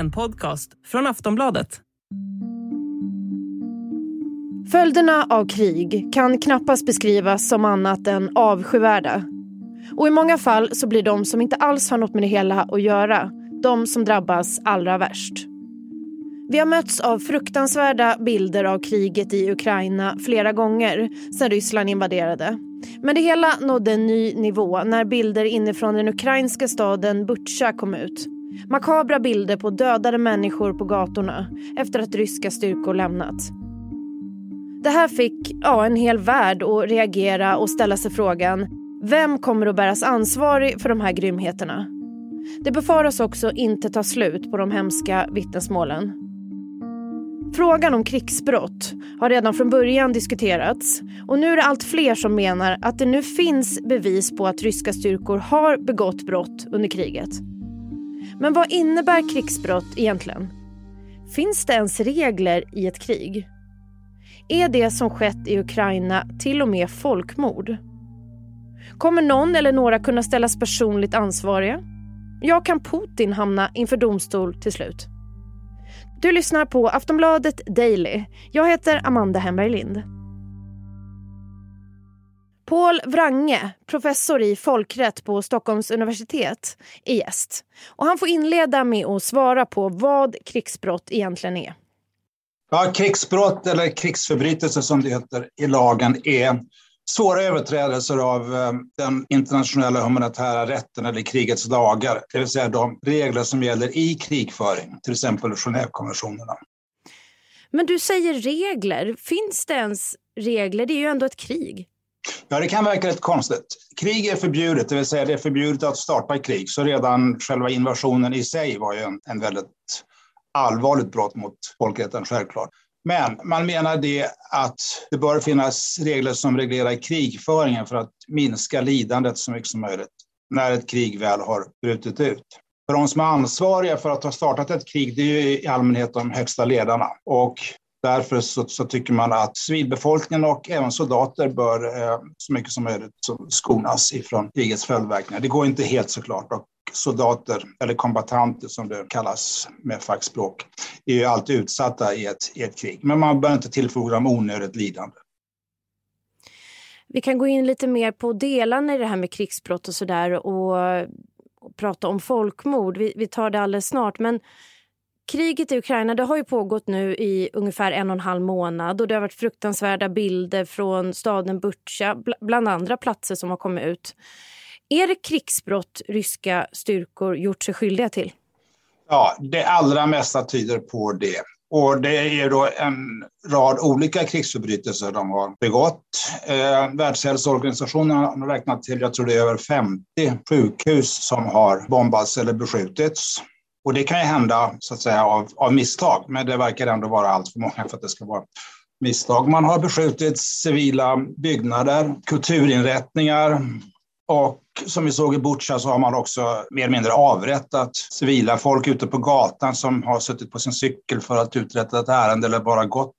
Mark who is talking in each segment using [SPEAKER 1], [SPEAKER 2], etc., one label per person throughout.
[SPEAKER 1] en podcast från Aftonbladet.
[SPEAKER 2] Följderna av krig kan knappast beskrivas som annat än avskyvärda. Och i många fall så blir de som inte alls har något med det hela att göra de som drabbas allra värst. Vi har mötts av fruktansvärda bilder av kriget i Ukraina flera gånger sedan Ryssland invaderade. Men det hela nådde en ny nivå när bilder inifrån den ukrainska staden Butja kom ut. Makabra bilder på dödade människor på gatorna efter att ryska styrkor lämnat. Det här fick ja, en hel värld att reagera och ställa sig frågan vem kommer att bäras ansvarig för de här grymheterna? Det befaras också inte ta slut på de hemska vittnesmålen. Frågan om krigsbrott har redan från början diskuterats och nu är det allt fler som menar att det nu finns bevis på att ryska styrkor har begått brott under kriget. Men vad innebär krigsbrott egentligen? Finns det ens regler i ett krig? Är det som skett i Ukraina till och med folkmord? Kommer någon eller några kunna ställas personligt ansvariga? Ja, kan Putin hamna inför domstol till slut? Du lyssnar på Aftonbladet Daily. Jag heter Amanda Hemberg Lind. Paul Wrange, professor i folkrätt på Stockholms universitet, är gäst. Och han får inleda med att svara på vad krigsbrott egentligen är.
[SPEAKER 3] Ja, krigsbrott eller krigsförbrytelser som det heter i lagen är svåra överträdelser av eh, den internationella humanitära rätten eller krigets lagar, det vill säga de regler som gäller i krigföring, till exempel Genèvekonventionerna.
[SPEAKER 2] Men du säger regler. Finns det ens regler? Det är ju ändå ett krig.
[SPEAKER 3] Ja, det kan verka rätt konstigt. Krig är förbjudet, det vill säga det är förbjudet att starta krig. Så redan själva invasionen i sig var ju en, en väldigt allvarligt brott mot folkrätten, självklart. Men man menar det att det bör finnas regler som reglerar krigföringen för att minska lidandet så mycket som möjligt när ett krig väl har brutit ut. För de som är ansvariga för att ha startat ett krig, det är ju i allmänhet de högsta ledarna. Och därför så, så tycker man att civilbefolkningen och även soldater bör eh, så mycket som möjligt skonas ifrån krigets följdverkningar. Det går inte helt såklart. Och soldater, eller kombatanter som det kallas med fackspråk, är ju alltid utsatta i ett, i ett krig. Men man bör inte tillfoga dem onödigt lidande.
[SPEAKER 2] Vi kan gå in lite mer på delarna i det här med krigsbrott och sådär och, och prata om folkmord. Vi, vi tar det alldeles snart. Men kriget i Ukraina det har ju pågått nu i ungefär en och en halv månad och det har varit fruktansvärda bilder från staden Butja, bland andra platser som har kommit ut. Är det krigsbrott ryska styrkor gjort sig skyldiga till?
[SPEAKER 3] Ja, det allra mesta tyder på det. Och det är då en rad olika krigsförbrytelser de har begått. Eh, Världshälsoorganisationen har räknat till, jag tror det är över 50 sjukhus som har bombats eller beskjutits. Och det kan ju hända så att säga av, av misstag, men det verkar ändå vara allt för många för att det ska vara misstag. Man har beskjutit civila byggnader, kulturinrättningar, och som vi såg i Butja så har man också mer eller mindre avrättat civila folk ute på gatan som har suttit på sin cykel för att uträtta ett ärende eller bara gått.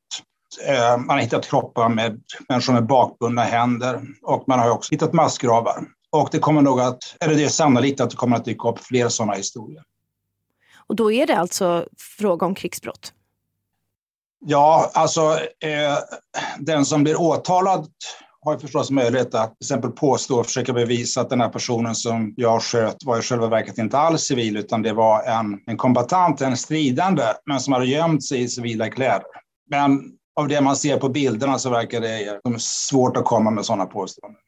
[SPEAKER 3] Eh, man har hittat kroppar med människor med bakbundna händer och man har också hittat massgravar. Och det kommer nog att, eller det är sannolikt att det kommer att dyka upp fler sådana historier.
[SPEAKER 2] Och då är det alltså fråga om krigsbrott?
[SPEAKER 3] Ja, alltså eh, den som blir åtalad har förstås möjlighet att till exempel påstå och försöka bevisa att den här personen som jag sköt var i själva verket inte alls civil utan det var en, en kombatant, en stridande, men som hade gömt sig i civila kläder. Men av det man ser på bilderna så verkar det svårt att komma med sådana påståenden.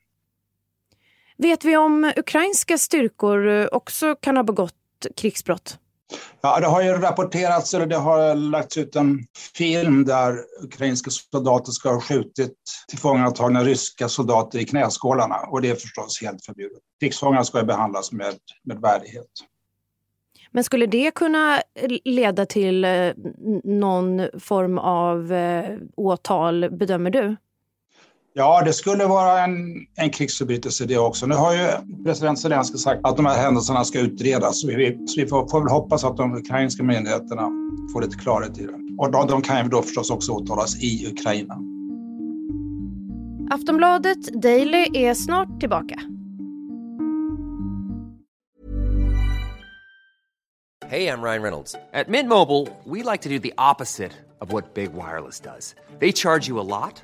[SPEAKER 2] Vet vi om ukrainska styrkor också kan ha begått krigsbrott?
[SPEAKER 3] Ja, det har ju rapporterats, eller det har lagts ut en film där ukrainska soldater ska ha skjutit tillfångatagna ryska soldater i knäskålarna och det är förstås helt förbjudet. Krigsfångar ska behandlas med, med värdighet.
[SPEAKER 2] Men skulle det kunna leda till eh, någon form av eh, åtal, bedömer du?
[SPEAKER 3] Ja, det skulle vara en, en krigsförbrytelse det också. Nu har ju president Zelenskyj sagt att de här händelserna ska utredas. Så vi, så vi får, får väl hoppas att de ukrainska myndigheterna får lite klarhet i det. Och de, de kan ju då förstås också åtalas i Ukraina.
[SPEAKER 2] Aftonbladet Daily är snart tillbaka.
[SPEAKER 4] Hey, I'm Ryan Reynolds. At Mint Mobile, we like to do the opposite of what Big Wireless does. They charge you a lot,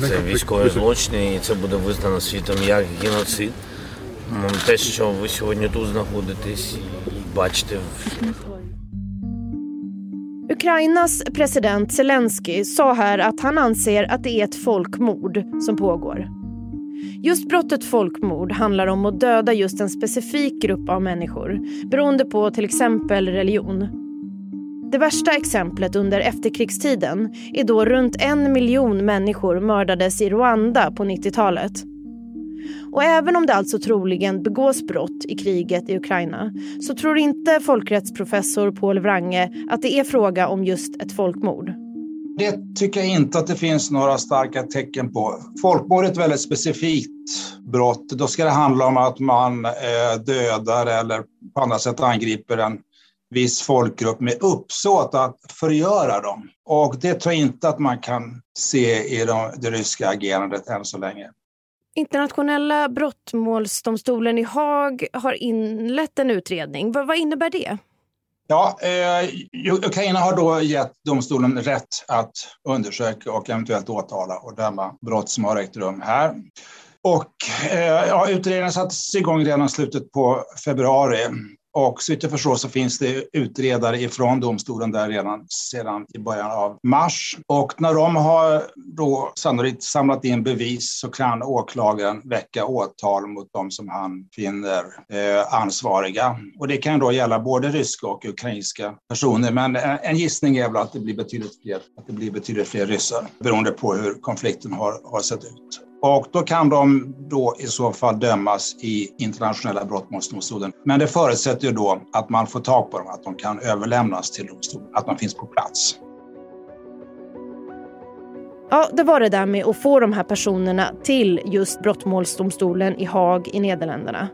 [SPEAKER 5] це військові злочини, і це буде визнано світом як геноцид. М, Те, що ви сьогодні тут знаходитесь і бачите
[SPEAKER 2] Ukrainas president Zelensky sa här att han anser att det är ett folkmord som pågår. Just brottet folkmord handlar om att döda just en specifik grupp av människor beroende på till exempel religion. Det värsta exemplet under efterkrigstiden är då runt en miljon människor mördades i Rwanda på 90-talet. Och även om det alltså troligen begås brott i kriget i Ukraina så tror inte folkrättsprofessor Paul Wrange att det är fråga om just ett folkmord.
[SPEAKER 3] Det tycker jag inte att det finns några starka tecken på. Folkmord är ett väldigt specifikt brott. Då ska det handla om att man eh, dödar eller på andra sätt angriper en viss folkgrupp med uppsåt att förgöra dem. Och det tror jag inte att man kan se i de, det ryska agerandet än så länge.
[SPEAKER 2] Internationella brottmålsdomstolen i Haag har inlett en utredning. Vad, vad innebär det?
[SPEAKER 3] Ja, eh, Ukraina har då gett domstolen rätt att undersöka och eventuellt åtala och döma brott som har ägt rum här. Och eh, ja, utredningen sattes igång redan i slutet på februari och så vitt jag förstår så finns det utredare ifrån domstolen där redan sedan i början av mars. Och när de har då sannolikt samlat in bevis så kan åklagaren väcka åtal mot dem som han finner eh, ansvariga. Och det kan då gälla både ryska och ukrainska personer. Men en, en gissning är väl att det blir betydligt fler, att det blir betydligt fler ryssar beroende på hur konflikten har, har sett ut. Och då kan de då i så fall dömas i internationella brottmålsdomstolen. Men det förutsätter ju då att man får tag på dem, att de kan överlämnas till domstolen, att de finns på plats.
[SPEAKER 2] Ja, det var det där med att få de här personerna till just brottmålsdomstolen i Haag i Nederländerna.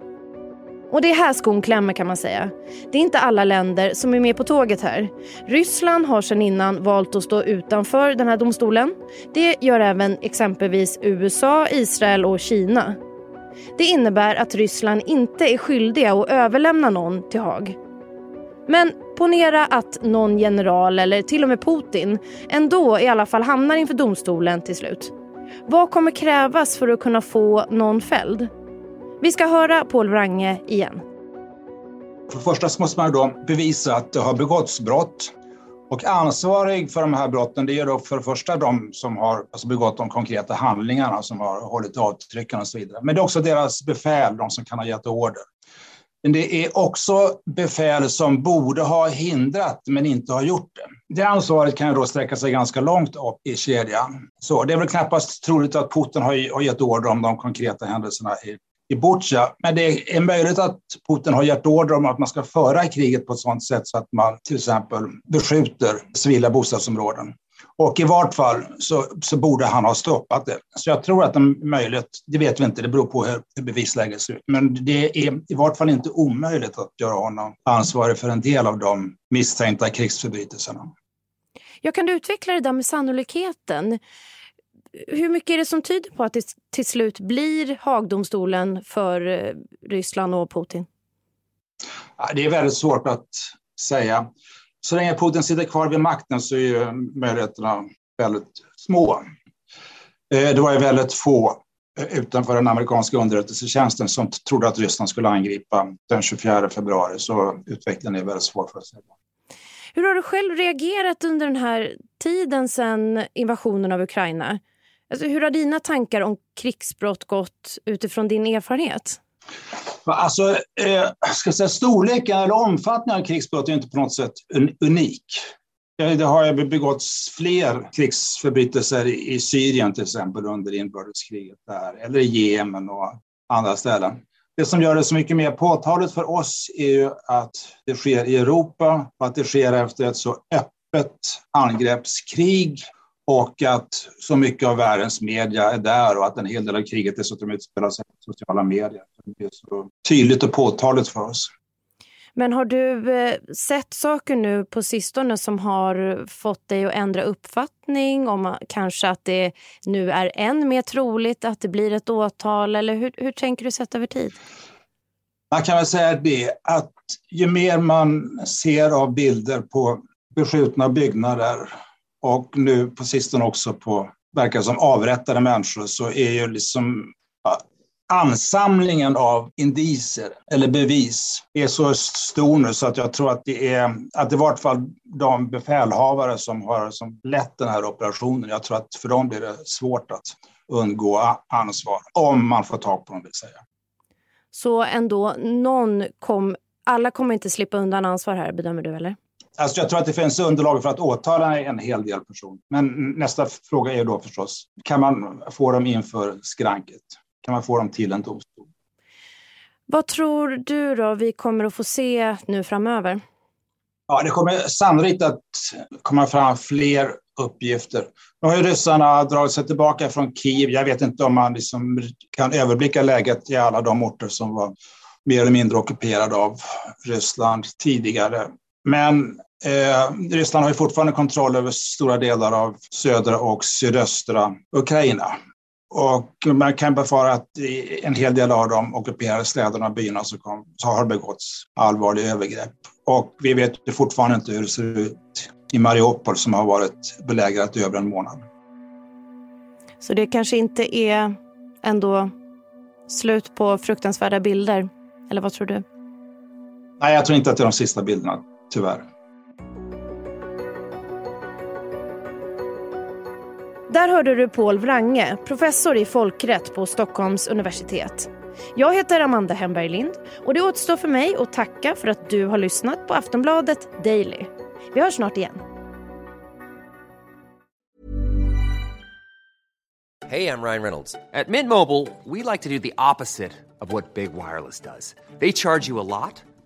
[SPEAKER 2] Och det är här skon klämmer kan man säga. Det är inte alla länder som är med på tåget här. Ryssland har sedan innan valt att stå utanför den här domstolen. Det gör även exempelvis USA, Israel och Kina. Det innebär att Ryssland inte är skyldiga att överlämna någon till Haag. Men ponera att någon general eller till och med Putin ändå i alla fall hamnar inför domstolen till slut. Vad kommer krävas för att kunna få någon fälld? Vi ska höra Paul Wrange igen.
[SPEAKER 3] För det första så måste man då bevisa att det har begåtts brott. Och ansvarig för de här brotten det är då för det första de som har alltså begått de konkreta handlingarna, som har hållit avtrycken och så vidare. Men det är också deras befäl, de som kan ha gett order. Men det är också befäl som borde ha hindrat men inte har gjort det. Det ansvaret kan ju då sträcka sig ganska långt upp i kedjan. Så det är väl knappast troligt att Putin har gett order om de konkreta händelserna i i Butja. Men det är möjligt att Putin har gett order om att man ska föra kriget på ett sådant sätt så att man till exempel beskjuter civila bostadsområden. Och i vart fall så, så borde han ha stoppat det. Så jag tror att det är möjligt, det vet vi inte, det beror på hur, hur bevisläget ser ut. Men det är i vart fall inte omöjligt att göra honom ansvarig för en del av de misstänkta krigsförbrytelserna.
[SPEAKER 2] Jag kan du utveckla det där med sannolikheten? Hur mycket är det som tyder på att det till slut blir Haagdomstolen för eh, Ryssland och Putin?
[SPEAKER 3] Det är väldigt svårt att säga. Så länge Putin sitter kvar vid makten så är möjligheterna väldigt små. Eh, det var ju väldigt få eh, utanför den amerikanska underrättelsetjänsten som trodde att Ryssland skulle angripa den 24 februari, så utvecklingen är väldigt svår för att säga.
[SPEAKER 2] Hur har du själv reagerat under den här tiden sedan invasionen av Ukraina? Alltså, hur har dina tankar om krigsbrott gått utifrån din erfarenhet?
[SPEAKER 3] Alltså, eh, ska säga, storleken eller omfattningen av krigsbrott är inte på något sätt un unik. Eh, det har begåtts fler krigsförbrytelser i Syrien till exempel under inbördeskriget där, eller i Jemen och andra ställen. Det som gör det så mycket mer påtagligt för oss är ju att det sker i Europa och att det sker efter ett så öppet angreppskrig och att så mycket av världens media är där och att en hel del av kriget dessutom utspelar sig på sociala medier. Det är så tydligt och påtagligt för oss.
[SPEAKER 2] Men har du eh, sett saker nu på sistone som har fått dig att ändra uppfattning om kanske att det nu är än mer troligt att det blir ett åtal? Eller hur, hur tänker du sett över tid?
[SPEAKER 3] Man kan väl säga det att ju mer man ser av bilder på beskjutna byggnader och nu på sistone också på, verkar som avrättade människor, så är ju liksom ansamlingen av indicier eller bevis är så stor nu så att jag tror att det är att det i vart fall de befälhavare som har som lett den här operationen, jag tror att för dem blir det svårt att undgå ansvar, om man får tag på dem vill säga.
[SPEAKER 2] Så ändå, någon kom, alla kommer inte slippa undan ansvar här bedömer du eller?
[SPEAKER 3] Alltså jag tror att det finns underlag för att åtala en hel del personer. Men nästa fråga är då förstås, kan man få dem inför skranket? Kan man få dem till en domstol?
[SPEAKER 2] Vad tror du då vi kommer att få se nu framöver?
[SPEAKER 3] Ja, det kommer sannolikt att komma fram fler uppgifter. Nu har ju ryssarna dragit sig tillbaka från Kiev. Jag vet inte om man liksom kan överblicka läget i alla de orter som var mer eller mindre ockuperade av Ryssland tidigare. Men eh, Ryssland har ju fortfarande kontroll över stora delar av södra och sydöstra Ukraina. Och man kan befara att i en hel del av de ockuperade städerna och byarna så, kom, så har begåtts allvarliga övergrepp. Och vi vet fortfarande inte hur det ser ut i Mariupol som har varit belägrat i över en månad.
[SPEAKER 2] Så det kanske inte är ändå slut på fruktansvärda bilder? Eller vad tror du?
[SPEAKER 3] Nej, jag tror inte att det är de sista bilderna, tyvärr.
[SPEAKER 2] Där hörde du Paul Wrange, professor i folkrätt på Stockholms universitet. Jag heter Amanda Hemberg Lind och det återstår för mig att tacka för att du har lyssnat på Aftonbladet Daily. Vi hörs snart igen.
[SPEAKER 4] Hej, jag Ryan Reynolds. At Mint Mobile, we like to do the opposite of what Big Wireless does. They charge you a lot